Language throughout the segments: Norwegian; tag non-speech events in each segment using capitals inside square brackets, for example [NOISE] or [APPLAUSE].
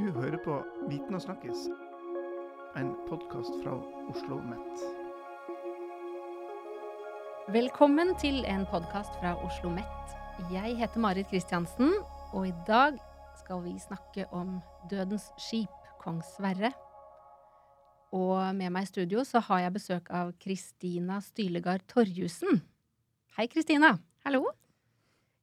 Du hører på Viten og snakkes, en podkast fra Oslo OsloMet. Velkommen til en podkast fra Oslo OsloMet. Jeg heter Marit Kristiansen, og i dag skal vi snakke om Dødens skip, Kong Sverre. Og med meg i studio så har jeg besøk av Kristina Stylegard Torjussen. Hei, Kristina. Hallo.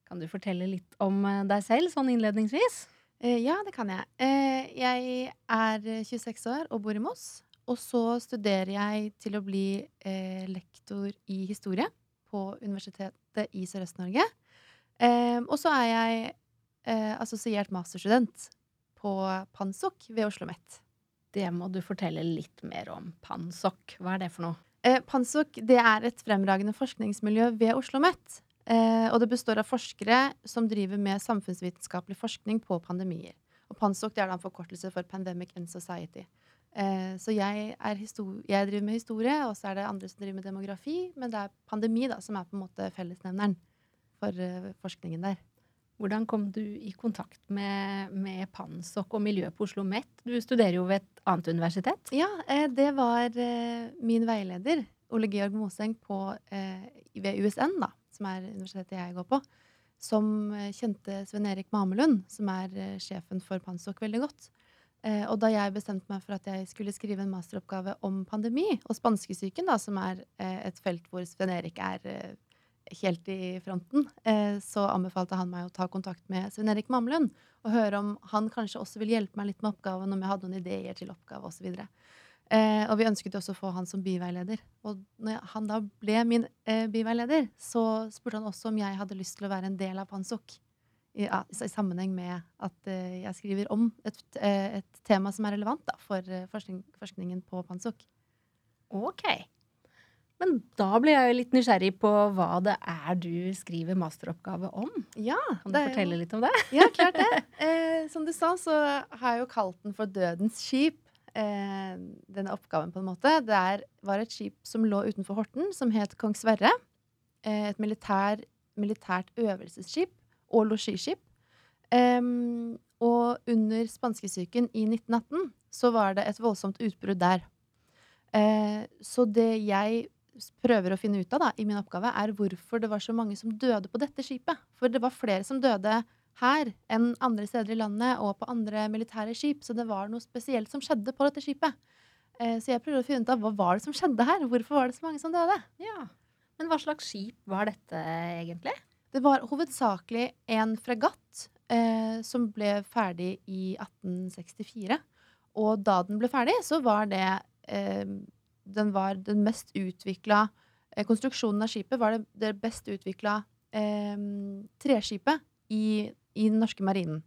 Kan du fortelle litt om eh, deg selv sånn innledningsvis? Eh, ja, det kan jeg. Eh, jeg er 26 år og bor i Moss. Og så studerer jeg til å bli eh, lektor i historie på Universitetet i Sørøst-Norge. Eh, og så er jeg eh, assosiert masterstudent på PANSOK ved Oslo OsloMet. Det må du fortelle litt mer om. PANSOK, hva er det for noe? Eh, PANSOK det er et fremragende forskningsmiljø ved Oslo OsloMet. Eh, og det består av forskere som driver med samfunnsvitenskapelig forskning på pandemier. Og PANSOK det er da en forkortelse for Pandemic and Society. Eh, så jeg, jeg, driver med historie, og så er det andre som driver med demografi. Men det er pandemi da, som er på en måte fellesnevneren for uh, forskningen der. Hvordan kom du i kontakt med, med PANSOK og miljøet på Oslo OsloMet? Du studerer jo ved et annet universitet? Ja, eh, det var eh, min veileder, Ole Georg Moseng, på, eh, ved USN, da som er universitetet jeg går på, som eh, kjente Sven Erik Mamelund, som er eh, sjefen for Pansok, veldig godt. Eh, og da jeg bestemte meg for at jeg skulle skrive en masteroppgave om pandemi og spanskesyken, som er et felt hvor Sven Erik er helt i fronten, så anbefalte han meg å ta kontakt med Sven Erik Mamelund og høre om han kanskje også vil hjelpe meg litt med oppgaven, om jeg hadde noen ideer til oppgave osv. Eh, og vi ønsket også å få han som biveileder. Og når han da ble min eh, biveileder, så spurte han også om jeg hadde lyst til å være en del av Pansok. I, ja, i sammenheng med at eh, jeg skriver om et, eh, et, tema som er relevant da, for eh, forskning, forskningen på Pansok. Ok. Men da blir jeg jo litt nysgjerrig på hva det er du skriver masteroppgave om. Ja, kan du fortelle jo... litt om det? Ja, klart det. [LAUGHS] Eh, som du sa, så har jeg jo kalt den for Dødens skip eh, denne oppgaven, på en måte. Det var et skip som lå utenfor Horten, som het Kong Sverre. Eh, et militær, militært øvelsesskip og losjiskip. Um, og under spanskesyken i 1918 så var det et voldsomt utbrudd der. Uh, så det jeg prøver å finne ut av da, i min oppgave, er hvorfor det var så mange som døde på dette skipet. For det var flere som døde her enn andre steder i landet og på andre militære skip. Så det var noe spesielt som skjedde på dette skipet. Eh, så jeg prøvde å finne ut av hva var det som skjedde her. Hvorfor var det så mange som døde? Ja. Men hva slags skip var dette egentlig? Det var hovedsakelig en fregatt eh, som ble ferdig i 1864. Og da den ble ferdig, så var det eh, Den var den mest utvikla eh, Konstruksjonen av skipet var det, det best utvikla eh, treskipet i i den norske marinen.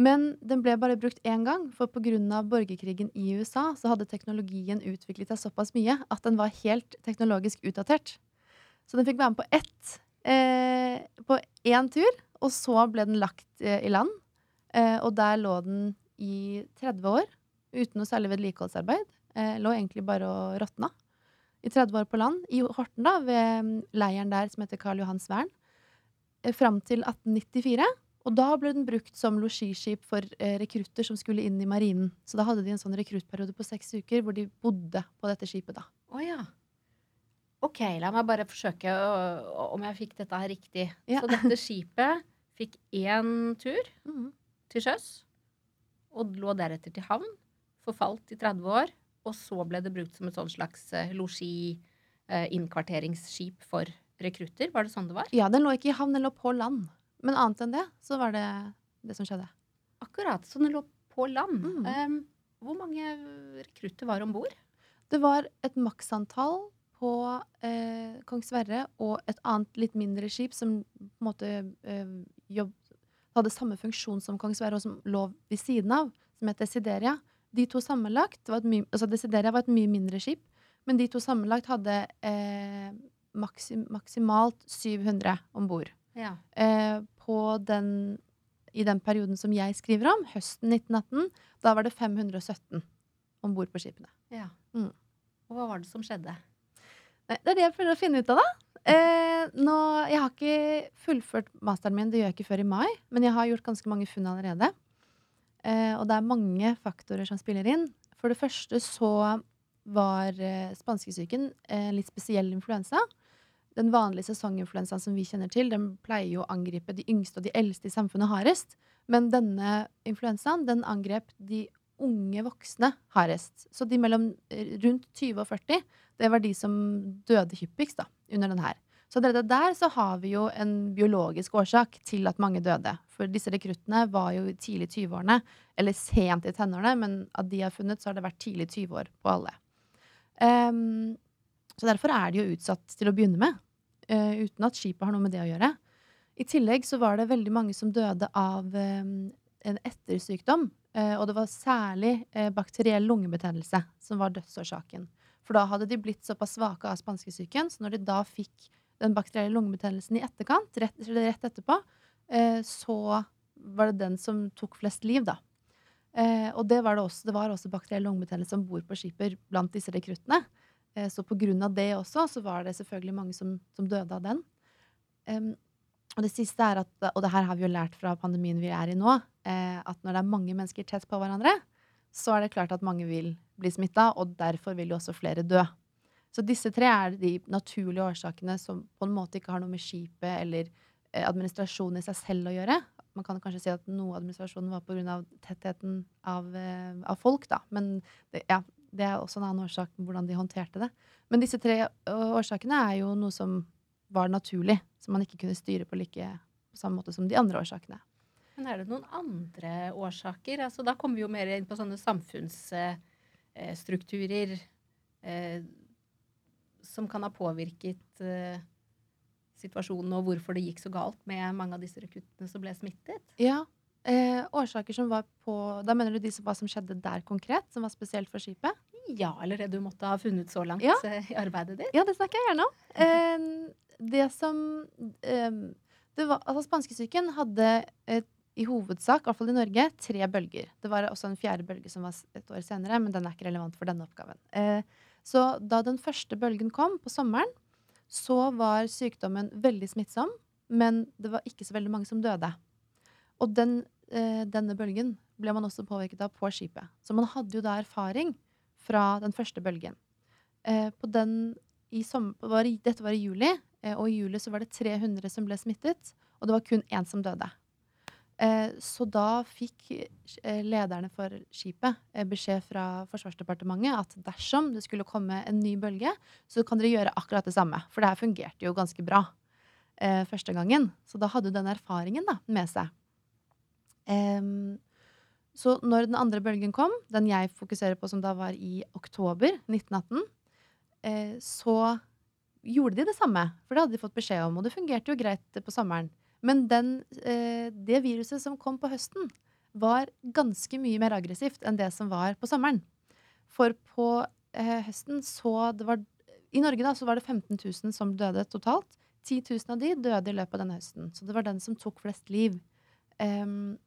Men den ble bare brukt én gang, for pga. borgerkrigen i USA så hadde teknologien utviklet seg såpass mye at den var helt teknologisk utdatert. Så den fikk være med på ett eh, på én tur, og så ble den lagt eh, i land. Eh, og der lå den i 30 år uten noe særlig vedlikeholdsarbeid. Eh, lå egentlig bare og råtna. I 30 år på land, i Horten, da, ved mm, leiren der som heter Karl Johans Svern. Eh, fram til 1894. Og da ble den brukt som losjiskip for eh, rekrutter som skulle inn i marinen. Så da hadde de en sånn rekruttperiode på seks uker hvor de bodde på dette skipet. da. Oh, ja. Ok, la meg bare forsøke å, om jeg fikk dette her riktig. Ja. Så dette skipet fikk én tur mm. til sjøs, og lå deretter til havn. Forfalt i 30 år, og så ble det brukt som et sånn slags eh, losji-innkvarteringsskip eh, for rekrutter. Var det sånn det var? Ja, den lå ikke i havn, den lå på land. Men annet enn det, så var det det som skjedde. Akkurat. Så den lå på land. Mm. Um, hvor mange rekrutter var om bord? Det var et maksantall på eh, Kong Sverre og et annet litt mindre skip som på en måte eh, jobb, hadde samme funksjon som Kong Sverre, og som lå ved siden av, som het Desideria. De to sammenlagt var et mye, altså Desideria var et mye mindre skip, men de to sammenlagt hadde eh, maksim, maksimalt 700 om bord. Ja. Eh, på den I den perioden som jeg skriver om, høsten 1918, da var det 517 om bord på skipene. Ja. Mm. Og hva var det som skjedde? Det er det jeg prøver å finne ut av, da. Eh, nå, jeg har ikke fullført masteren min, det gjør jeg ikke før i mai, men jeg har gjort ganske mange funn allerede. Eh, og det er mange faktorer som spiller inn. For det første så var eh, spanskesyken en litt spesiell influensa. Den vanlige sesonginfluensaen som vi kjenner til, den pleier jo å angripe de yngste og de eldste i samfunnet hardest. Men denne influensaen den angrep de unge voksne hardest. Så de mellom eh, rundt 20 og 40, det var de som døde hyppigst da, under den her. Så allerede der så har vi jo en biologisk årsak til at mange døde. For disse rekruttene var jo tidlig i 20-årene, eller sent i tenårene, men av de jeg har funnet, så har det vært tidlig 20-år på alle. Um, så derfor er de jo utsatt til å begynne med, uten at skipet har noe med det å gjøre. I tillegg så var det veldig mange som døde av um, en ettersykdom. Uh, og det var særlig bakteriell lungebetennelse som var dødsårsaken. For da hadde de blitt såpass svake av spanskesyken, så når de da fikk den bakterielle lungebetennelsen i etterkant, rett, rett etterpå, så var det den som tok flest liv, da. Eh, og det var det også. Det var også bakteriell lungebetennelse om bord på skipet blant disse rekruttene. Eh, så på grunn av det også, så var det selvfølgelig mange som, som døde av den. Um, og det siste er at, og det her har vi jo lært fra pandemien vi er i nå, eh, at når det er mange mennesker tett på hverandre, så er det klart at mange vil bli smitta, og derfor vil jo også flere dø. Så disse tre er de naturlige årsakene som på en måte ikke har noe med skipet eller eh, administrasjonen i seg selv å gjøre man kan kanskje si at noe av administrasjonen var pga. tettheten av, eh, av, folk, da. Men det, ja, det er også en annen årsak hvordan de håndterte det. Men disse tre årsakene er jo noe som var naturlig, som man ikke kunne styre på like på samme måte som de andre årsakene. Men er det noen andre årsaker? Altså, da kommer vi jo mer inn på sånne samfunnsstrukturer eh, som kan ha påvirket eh, situasjonen og hvorfor det gikk så galt med mange av disse rekruttene som ble smittet? Ja. Eh, årsaker som var på Da mener du de som, hva som skjedde der konkret? Som var spesielt for skipet? Ja, eller det du måtte ha funnet så langt ja. Eh, i arbeidet ditt. Ja, det snakker jeg gjerne om. Eh, det som eh, det var, altså Spanskesyken hadde et, i hovedsak, i hvert fall i Norge, tre bølger. Det var også en fjerde bølge som var et år senere, men den er ikke relevant for denne oppgaven. Eh, så da den første bølgen kom på sommeren, så var sykdommen veldig smittsom, men det var ikke så veldig mange som døde. Og den, eh, denne bølgen ble man også påvirket av på skipet. Så man hadde jo da erfaring fra den første bølgen. Eh, den, var, dette var i juli, eh, og i juli så var det 300 som ble smittet, og det var kun én som døde. Eh, så da fikk eh, lederne for skipet eh, beskjed fra Forsvarsdepartementet at dersom det skulle komme en ny bølge, så kan dere gjøre akkurat det samme. For det her fungerte jo ganske bra første gangen. Så da hadde du den erfaringen da, med seg. Så når den andre bølgen kom, den jeg fokuserer på som da var i oktober 1918, så gjorde de det samme. For det hadde de fått beskjed om, og det fungerte jo greit på sommeren. Men den, eh, det viruset som kom på høsten, var ganske mye mer aggressivt enn det som var på sommeren. For på eh, høsten så det var, I Norge da, så var det 15 000 som døde totalt. 10 000 av de døde i løpet av denne høsten. Så det var den som tok flest liv. Um,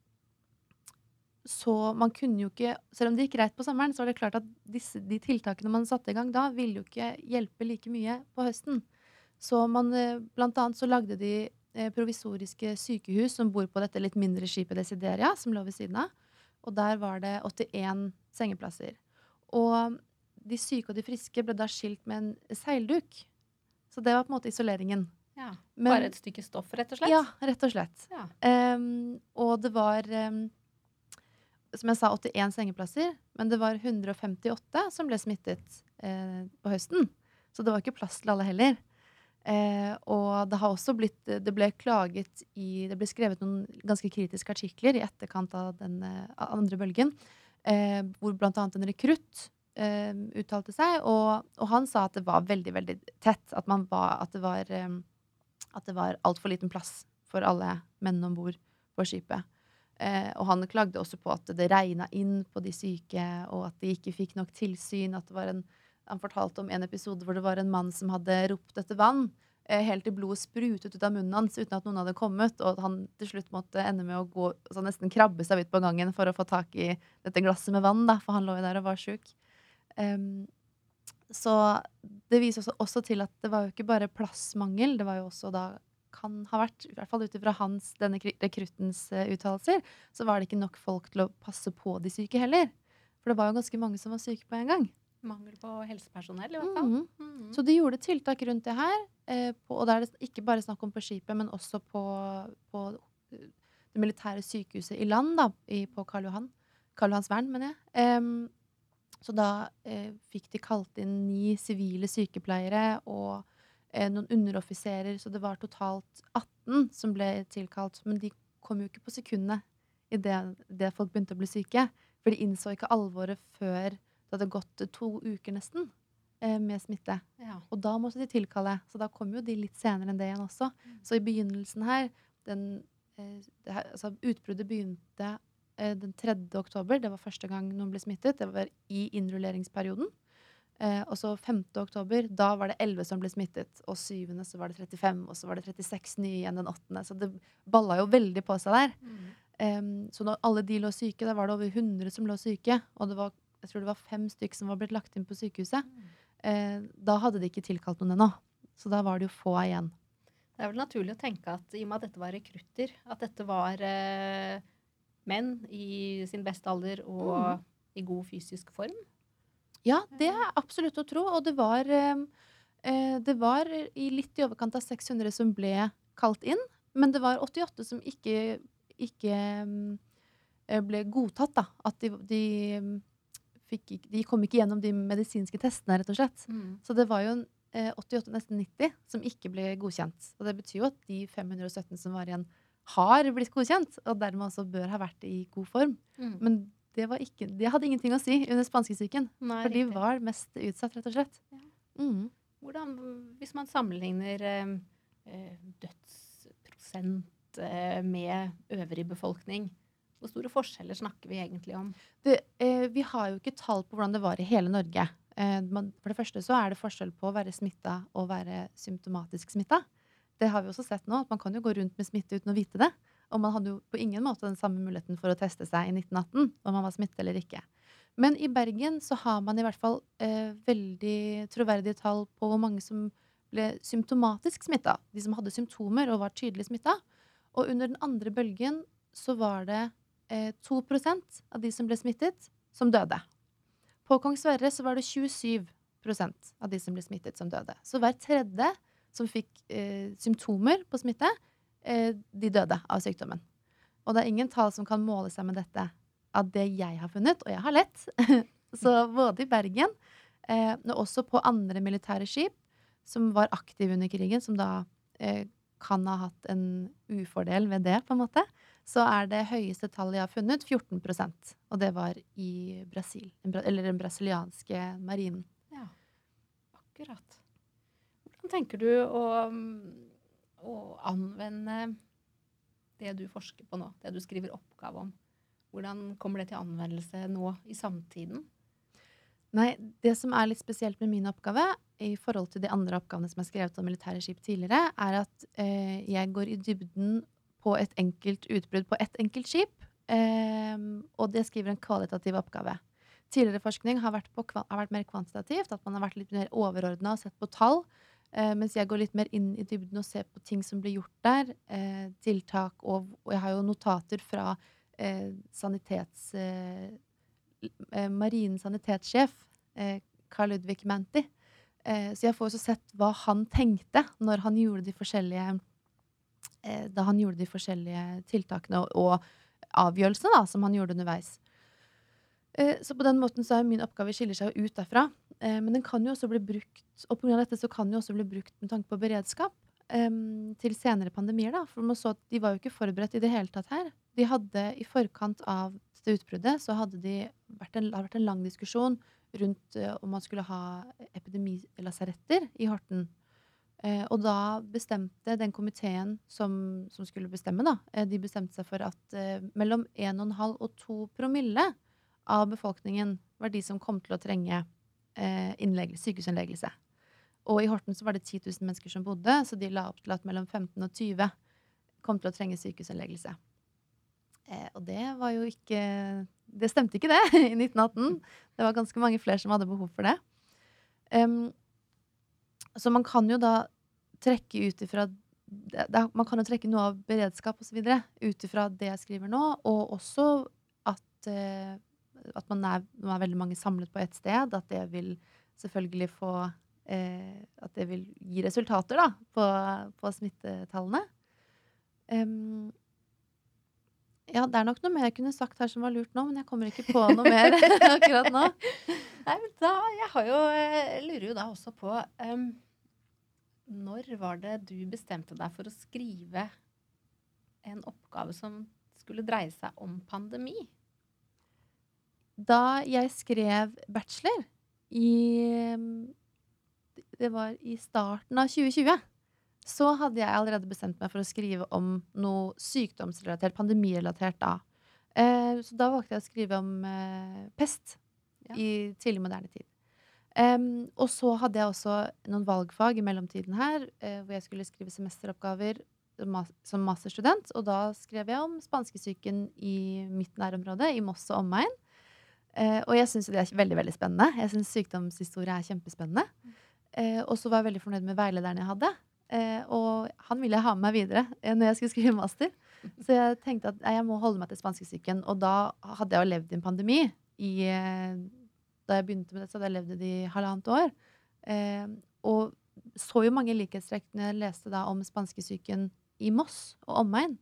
så man kunne jo ikke Selv om det gikk greit på sommeren, så var det klart at disse, de tiltakene man satte i gang da, ville jo ikke hjelpe like mye på høsten. Så man, eh, blant annet så lagde de Eh, provisoriske sykehus som bor på dette litt mindre skipet Desideria, som lå ved siden av. Og der var det 81 sengeplasser. Og de syke og de friske ble da skilt med en seilduk. Så det var på en måte isoleringen. Ja, Men, Bare et stykke stoff, rett og slett? Ja, rett og slett. Ja. Um, og det var, um, som jeg sa, 81 sengeplasser. Men det var 158 som ble smittet eh, på høsten. Så det var ikke plass til alle heller. Eh, og det har også blitt Det ble klaget i Det ble skrevet noen ganske kritiske artikler i etterkant av den av andre bølgen, eh, hvor annet en rekrutt eh, uttalte seg, og, og, han sa at det var veldig, veldig tett. At, var, at det var, eh, at var altfor liten plass for alle menn om bord på skipet. Eh, og han klagde også på at det regna inn på de syke, og at de ikke fikk nok tilsyn. en han fortalte om en episode hvor det var en mann som hadde ropt etter vann. Eh, helt til blodet sprutet ut av munnen hans uten at noen hadde kommet. Og han til slutt måtte ende med å gå, altså nesten krabbe seg ut på gangen for å få tak i dette glasset med vann, da, for han lå jo der og var sjuk. Um, så det viser også, også, til at det var jo ikke bare plassmangel, det var jo også da kan ha vært, i hvert fall ut ifra hans, denne rekruttens eh, uttalelser, så var det ikke nok folk til å passe på de syke heller. For det var jo ganske mange som var syke på en gang. Mangel på helsepersonell, i hvert fall. Mhm. Mhm. Så de gjorde tiltak rundt det her. Eh, på, og da er det ikke bare snakk om på skipet, men også på, på eh, det militære sykehuset i land, da, i, på Karl Johan. Karl Johans vern, mener jeg. Em, så da eh, fikk de kalt inn ni sivile sykepleiere og eh, noen underoffiserer, så det var totalt 18 som ble tilkalt. Men de kom jo ikke på sekundene idet folk begynte å bli syke. For de innså ikke alvoret før det hadde gått to uker nesten eh, med smitte. Ja. Og da måtte de tilkalle. Så da kom jo de litt senere enn det igjen også. Så i begynnelsen her den, eh, det altså Utbruddet begynte eh, den 3. oktober. Det var første gang noen ble smittet. Det var i innrulleringsperioden. Eh, og så 5. oktober, da var det 11 som ble smittet. Og 7. så var det 35, og så var det 36 nye igjen den 8. Så det balla jo veldig på seg der. Mm. Em, så når alle de lå syke, da var det over 100 som lå syke. Og det var, jeg tror det var fem stykker som var blitt lagt inn på sykehuset. Eh, da hadde de ikke tilkalt noen ennå. Så da var det jo få igjen. Det er vel naturlig å tenke at i og med at dette var rekrutter, at dette var eh, menn i sin beste alder og mm. i god fysisk form. Ja, det er absolutt å tro. Og det var, eh, eh, det var i litt i overkant av 600 som ble kalt inn. Men det var 88 som ikke, ikke mm, eh, ble godtatt, da. At de, de, mm, fikk, de kom ikke gjennom de medisinske testene, rett og slett. Så det var jo eh, 88, nesten 90, som ikke ble godkjent. Og det betyr jo at de 517 som var igjen, har blitt godkjent, og dermed også bør ha vært i god form. Mm. Men det, var ikke, det hadde ingenting å si under spanskesyken. For de riktig. var mest utsatt, rett og slett. Ja. Mm. Hvordan, hvis man sammenligner eh, eh, dødsprosent eh, med øvrig befolkning, hvor store forskjeller snakker vi egentlig om? Det, eh, vi har jo ikke tall på hvordan det var i hele Norge. Eh, man, for det første så er det forskjell på å være smitta og være symptomatisk smitta. Det har vi også sett nå, at man kan jo gå rundt med smitte uten å vite det. Og man hadde jo på ingen måte den samme muligheten for å teste seg i 1918 om man var smittet eller ikke. Men i Bergen så har man i hvert fall eh, veldig troverdige tall på hvor mange som ble symptomatisk smitta. De som hadde symptomer og var tydelig smitta. Og under den andre bølgen så var det eh, 2 av de som ble smittet, som døde. På Kong Sverre så var det 27% av de som ble smittet, som døde. Så hver tredje som fikk eh, symptomer på smitte, de døde av sykdommen. Og det er ingen tall som kan måle seg med dette av det jeg har funnet, og jeg har lett. [LAUGHS] så både i Bergen, eh, og også på andre militære skip som var aktive under krigen, som da eh, kan ha hatt en ufordel ved det, på en måte, så er det høyeste tallet jeg har funnet, 14% Og det var i Brasil. Eller den brasilianske marinen. Ja, akkurat. Hvordan tenker du å, å anvende det du forsker på nå, det du skriver oppgave om? Hvordan kommer det til anvendelse nå i samtiden? Nei, det som er litt spesielt med min oppgave, i forhold til de andre oppgavene som er skrevet om militære skip tidligere, er at eh, jeg går i dybden på et enkelt utbrudd på ett enkelt skip. Eh, og det skriver en kvalitativ oppgave. Tidligere forskning har vært, på, har vært mer kvantitativt, at man har vært litt mer overordna og sett på tall. Eh, mens jeg går litt mer inn i dybden og ser på ting som blir gjort der. Eh, tiltak og, og jeg har jo notater fra eh, sanitets... Marinens sanitetssjef, Carl Ludvig Manti. Så jeg får også sett hva han tenkte når han gjorde de forskjellige Da han gjorde de forskjellige tiltakene og, og avgjørelsene da, som han gjorde underveis. Eh, så på den måten så er min oppgave skiller seg ut derfra. Eh, men den kan jo også bli brukt og på grunn av dette så kan den jo også bli brukt med tanke på beredskap eh, til senere pandemier. da, For man så at de var jo ikke forberedt i det hele tatt her. De hadde i forkant av det utbruddet så hadde de vært en, det vært en lang diskusjon rundt eh, om man skulle ha epidemilasaretter i Horten. Og da bestemte den komiteen som, som skulle bestemme, da, de bestemte seg for at mellom 1,5 og 2 promille av befolkningen var de som kom til å trenge eh, sykehusinnleggelse. Og i Horten så var det 10 000 mennesker som bodde, så de la opp til at mellom 15 og 20 kom til å trenge sykehusinnleggelse. Eh, og det var jo ikke Det stemte ikke, det, [LAUGHS] i 1918. Det var ganske mange flere som hadde behov for det. Um, så man kan jo da trekke ut ifra Man kan jo trekke noe av beredskap osv. ut ifra det jeg skriver nå, og også at, eh, at man er, man er veldig mange samlet på ett sted. At det vil selvfølgelig få eh, At det vil gi resultater da, på, på smittetallene. Um, ja, det er nok noe mer jeg kunne sagt her som var lurt nå, men jeg kommer ikke på noe mer [LAUGHS] akkurat nå. Nei, men da, jeg jo, jeg lurer jo da også på um, Når var det du bestemte deg for å skrive en oppgave som skulle dreie seg om pandemi? Da jeg skrev bachelor i Det var i starten av 2020 så hadde jeg allerede bestemt meg for å skrive om noe sykdomsrelatert, pandemirelatert da. Eh, så da valgte jeg å skrive om eh, pest ja. i tidlig moderne tid. Um, og så hadde jeg også noen valgfag i mellomtiden her, eh, hvor jeg skulle skrive semesteroppgaver som masterstudent. Og da skrev jeg om spanskesyken i mitt nærområde, i Moss og omegn. Eh, og jeg syns det er veldig veldig spennende. Jeg syns sykdomshistorie er kjempespennende. Eh, og så var jeg veldig fornøyd med veilederen jeg hadde. Eh, og han ville ha med meg videre eh, når jeg skulle skrive master. Så jeg tenkte at jeg må holde meg til spanskesyken. Og da hadde jeg jo levd i en pandemi. I, eh, da jeg begynte med det, så hadde jeg levd i det i halvannet år. Eh, og så jo mange likhetstrekk når jeg leste da om spanskesyken i Moss og omegn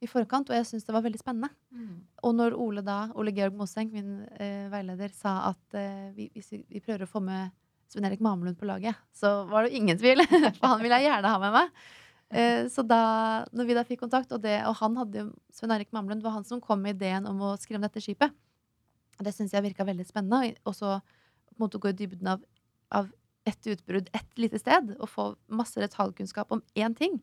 i forkant, og jeg syntes det var veldig spennende. Mm. Og når Ole da, Ole Georg Moseng, min eh, veileder, sa at eh, vi, vi, vi, prøver å få med Svein Erik Mamelund på laget, så var det ingen tvil. [LAUGHS] For han ville jeg gjerne ha med meg. Eh, så da når vi da fikk kontakt, og, det, og han hadde jo Svein Erik Mamelund var han som kom med ideen om å skrive om dette skipet. Og det syns jeg virka veldig spennende. Og så på en måte gå i dybden av, av ett utbrudd ett lite sted, og få masse detaljkunnskap om én ting.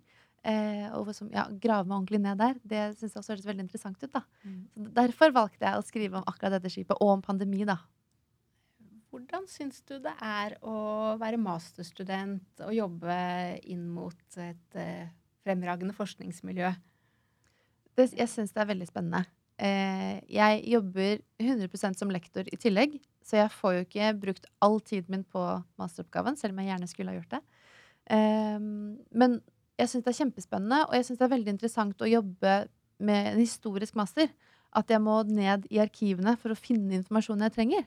Eh, og som, ja, grave meg ordentlig ned der. Det syns jeg også høres veldig interessant ut. da. Mm. Så Derfor valgte jeg å skrive om akkurat dette skipet, og om pandemi. da. Hvordan syns du det er å være masterstudent og jobbe inn mot et eh, fremragende forskningsmiljø? Det, jeg syns det er veldig spennende. Eh, jeg jobber 100% som lektor i tillegg, så jeg får jo ikke brukt all tiden min på masteroppgaven, selv om jeg gjerne skulle ha gjort det. Eh, men jeg syns det er kjempespennende, og jeg syns det er veldig interessant å jobbe med en historisk master. At jeg må ned i arkivene for å finne informasjonen jeg trenger.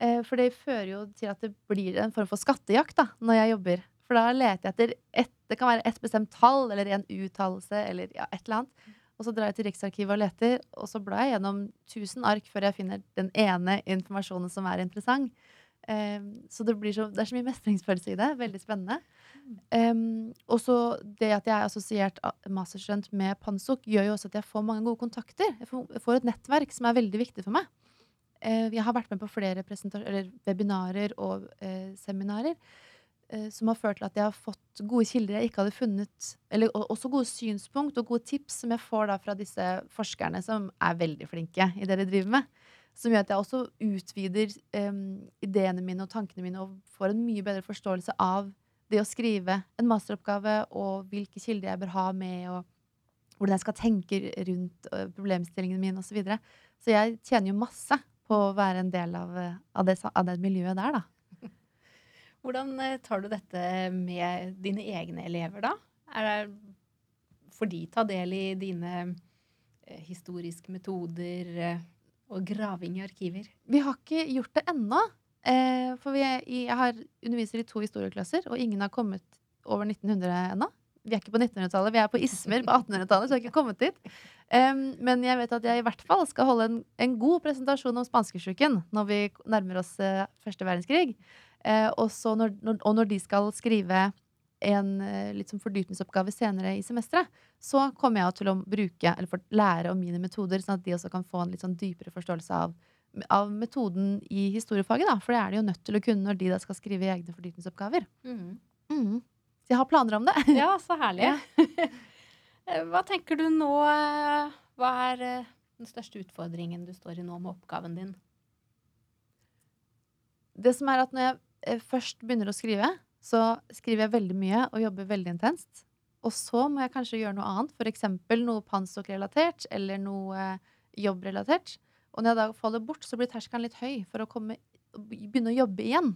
Eh, for det fører jo til at det blir en form for skattejakt da, når jeg jobber. For da leter jeg etter et, det kan være et bestemt tall eller en uttalelse eller ja, et eller annet. Og så drar jeg til Riksarkivet og leter, og så blar jeg gjennom 1000 ark før jeg finner den ene informasjonen som er interessant. Eh, så det, så det, er så mye mestringsfølelse i det. Veldig spennende. Um, og så det at jeg er assosiert masterstudent med Pansok, gjør jo også at jeg får mange gode kontakter. Jeg får et nettverk som er veldig viktig for meg. Uh, jeg har vært med på flere webinarer og uh, seminarer uh, som har ført til at jeg har fått gode kilder jeg ikke hadde funnet. Eller også gode synspunkt og gode tips som jeg får da fra disse forskerne som er veldig flinke i det de driver med. Som gjør at jeg også utvider um, ideene mine og tankene mine og får en mye bedre forståelse av det å skrive en masteroppgave og hvilke kilder jeg bør ha med, og hvordan jeg skal tenke rundt problemstillingene mine osv. Så, videre. så jeg tjener jo masse på å være en del av, av, det, av det, miljøet der, da. [LAUGHS] Hvordan tar du dette med dine egne elever, da? Er det, får de ta del i dine historiske metoder og graving i arkiver? Vi har ikke gjort det ennå. Eh, for jeg har underviser i to historieklasser, og ingen har kommet over 1900 ennå. Vi er ikke på 1900-tallet, vi er på Ismer på 1800-tallet, så jeg har ikke kommet dit. Men jeg vet at jeg i hvert fall skal holde en, en god presentasjon om spanskesjuken når vi nærmer oss uh, første verdenskrig. Og, når, når, og, når, de skal skrive en litt sånn fordypningsoppgave senere i semesteret, så kommer jeg til å bruke, eller lære om mine metoder, sånn at de også kan få en litt sånn dypere forståelse av, av metoden i historiefaget. Da. For det er de jo nødt til å kunne når de da skal skrive egne fordypningsoppgaver. Mm. Mm. Så jeg har planer om det. [LAUGHS] Ja, så herlig. [LAUGHS] Eh, hva tenker du nå eh, Hva er eh, den største utfordringen du står i nå med oppgaven din? Det som er at når jeg først begynner å skrive, så skriver jeg veldig mye og jobber veldig intenst. Og så må jeg kanskje gjøre noe annet, f.eks. noe pansok-relatert eller noe jobbrelatert. Og når jeg da faller bort, så blir terskelen litt høy for å komme, begynne å jobbe igjen.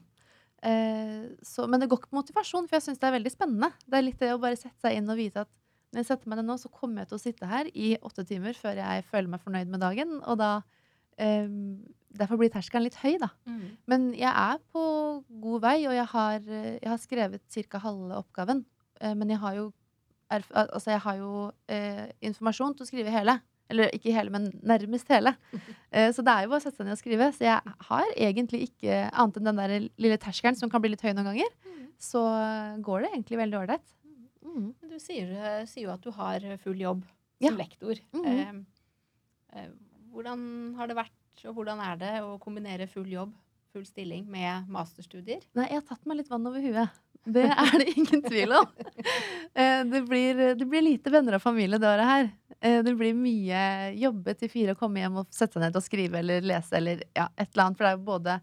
Eh, så, men det går ikke på motivasjon, for jeg syns det er veldig spennende. Det er litt det å bare sette seg inn og vite at Når jeg setter meg ned nå, så kommer jeg til å sitte her i åtte timer før jeg føler meg fornøyd med dagen. Og da eh, Derfor blir terskelen litt høy, da. Mm. Men jeg er på god vei, og jeg har, jeg har skrevet ca. halve oppgaven. Eh, men jeg har jo, altså jeg har jo eh, informasjon til å skrive hele. Eller ikke hele, men nærmest hele. [LAUGHS] Eh, så det er jo bare å sette seg ned og skrive. Så jeg har egentlig ikke annet enn den der lille terskelen, som kan bli litt høy noen ganger. Mm. Så går det egentlig veldig ålreit. Mm. Du sier, eh, sier jo at du har full jobb Ja. som lektor. Mm. Eh, hvordan har det vært, og hvordan er det å kombinere full jobb, full stilling, med masterstudier? Nei, jeg har tatt meg litt vann over huet. Det er det ingen tvil om. [LAUGHS] Det blir, det blir lite venner og familie det året her. Eh, Det blir mye jobbe til fire, komme hjem og sette seg ned og skrive eller lese eller ja, et eller annet. For det er jo både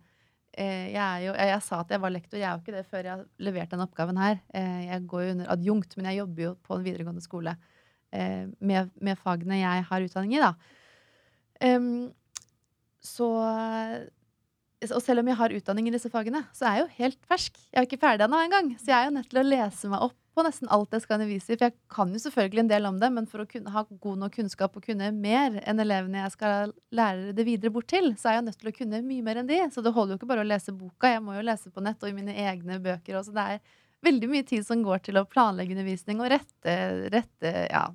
eh, jeg, jo, jeg, jeg sa at jeg var lektor, jeg er jo ikke det før jeg har levert den oppgaven her. Eh, Jeg går jo under adjunkt, men jeg jobber jo på en videregående skole med, med fagene jeg har utdanning i, da. Så og selv om jeg har utdanning i disse fagene, så er jeg jo helt fersk. Jeg er jo ikke ferdig ennå engang. Så jeg er jo nødt til å lese meg opp på nesten alt jeg skal undervise i. For jeg kan jo selvfølgelig en del om det, men for å kunne ha god nok kunnskap og kunne mer enn elevene jeg skal lære det videre bort til, så er jeg nødt til å kunne mye mer enn de. Så det holder jo ikke bare å lese boka, jeg må jo lese på nett og i mine egne bøker også. Det er veldig mye tid som går til å planlegge undervisning og rette, rette ja,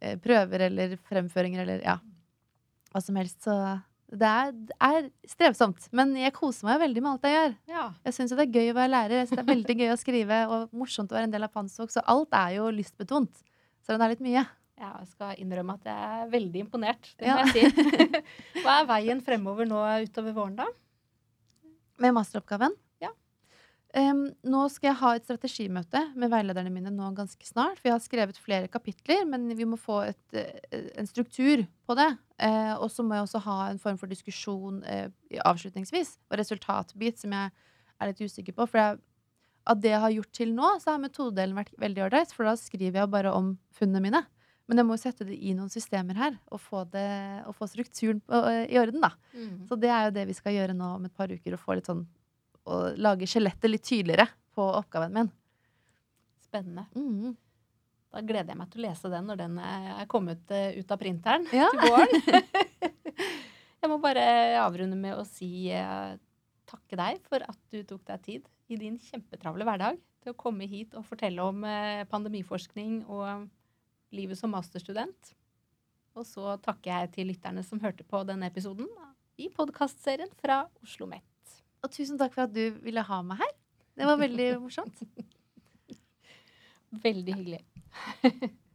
eh, prøver eller fremføringer eller ja, hva som helst. Så det er, er strevsomt. Men jeg koser meg veldig med alt jeg gjør. Ja. Jeg syns det er gøy å være lærer, jeg synes det er veldig gøy å skrive og morsomt å være en del av Pansok. Så alt er jo lystbetont. Om det er litt mye. Jeg skal innrømme at jeg er veldig imponert. Det Ja. jeg si. [LAUGHS] Hva er veien fremover nå utover våren, da? Med masteroppgaven. Em, nå skal jeg ha et strategimøte med veilederne mine nå ganske snart. For jeg har skrevet flere kapitler, men vi må få et, eh, en struktur på det. Uh, og så må jeg også ha en form for diskusjon uh, avslutningsvis. Og resultatbit som jeg er litt usikker på. For jeg, av det jeg har gjort til nå, så har metodedelen vært veldig ålreit. For da skriver jeg bare om funnene mine. Men jeg må sette det i noen systemer her, og få, det, og få strukturen på, i orden, da. Så det er jo det vi skal gjøre nå om et par uker. og få litt sånn Å lage skjelettet litt tydeligere på oppgaven min. Spennende. Mm. Da gleder jeg meg til å lese den når den er kommet eh, ut av printeren Ja. til våren. [LAUGHS] jeg må bare avrunde med å si uh, takke deg for at du tok deg tid i din kjempetravle hverdag til å komme hit og fortelle om uh, pandemiforskning og livet som masterstudent. Og så takker jeg til lytterne som hørte på denne episoden i podkastserien fra Oslo Met. Og tusen takk for at du ville ha meg her. Det var veldig morsomt. [LAUGHS] Veldig hyggelig. [LAUGHS]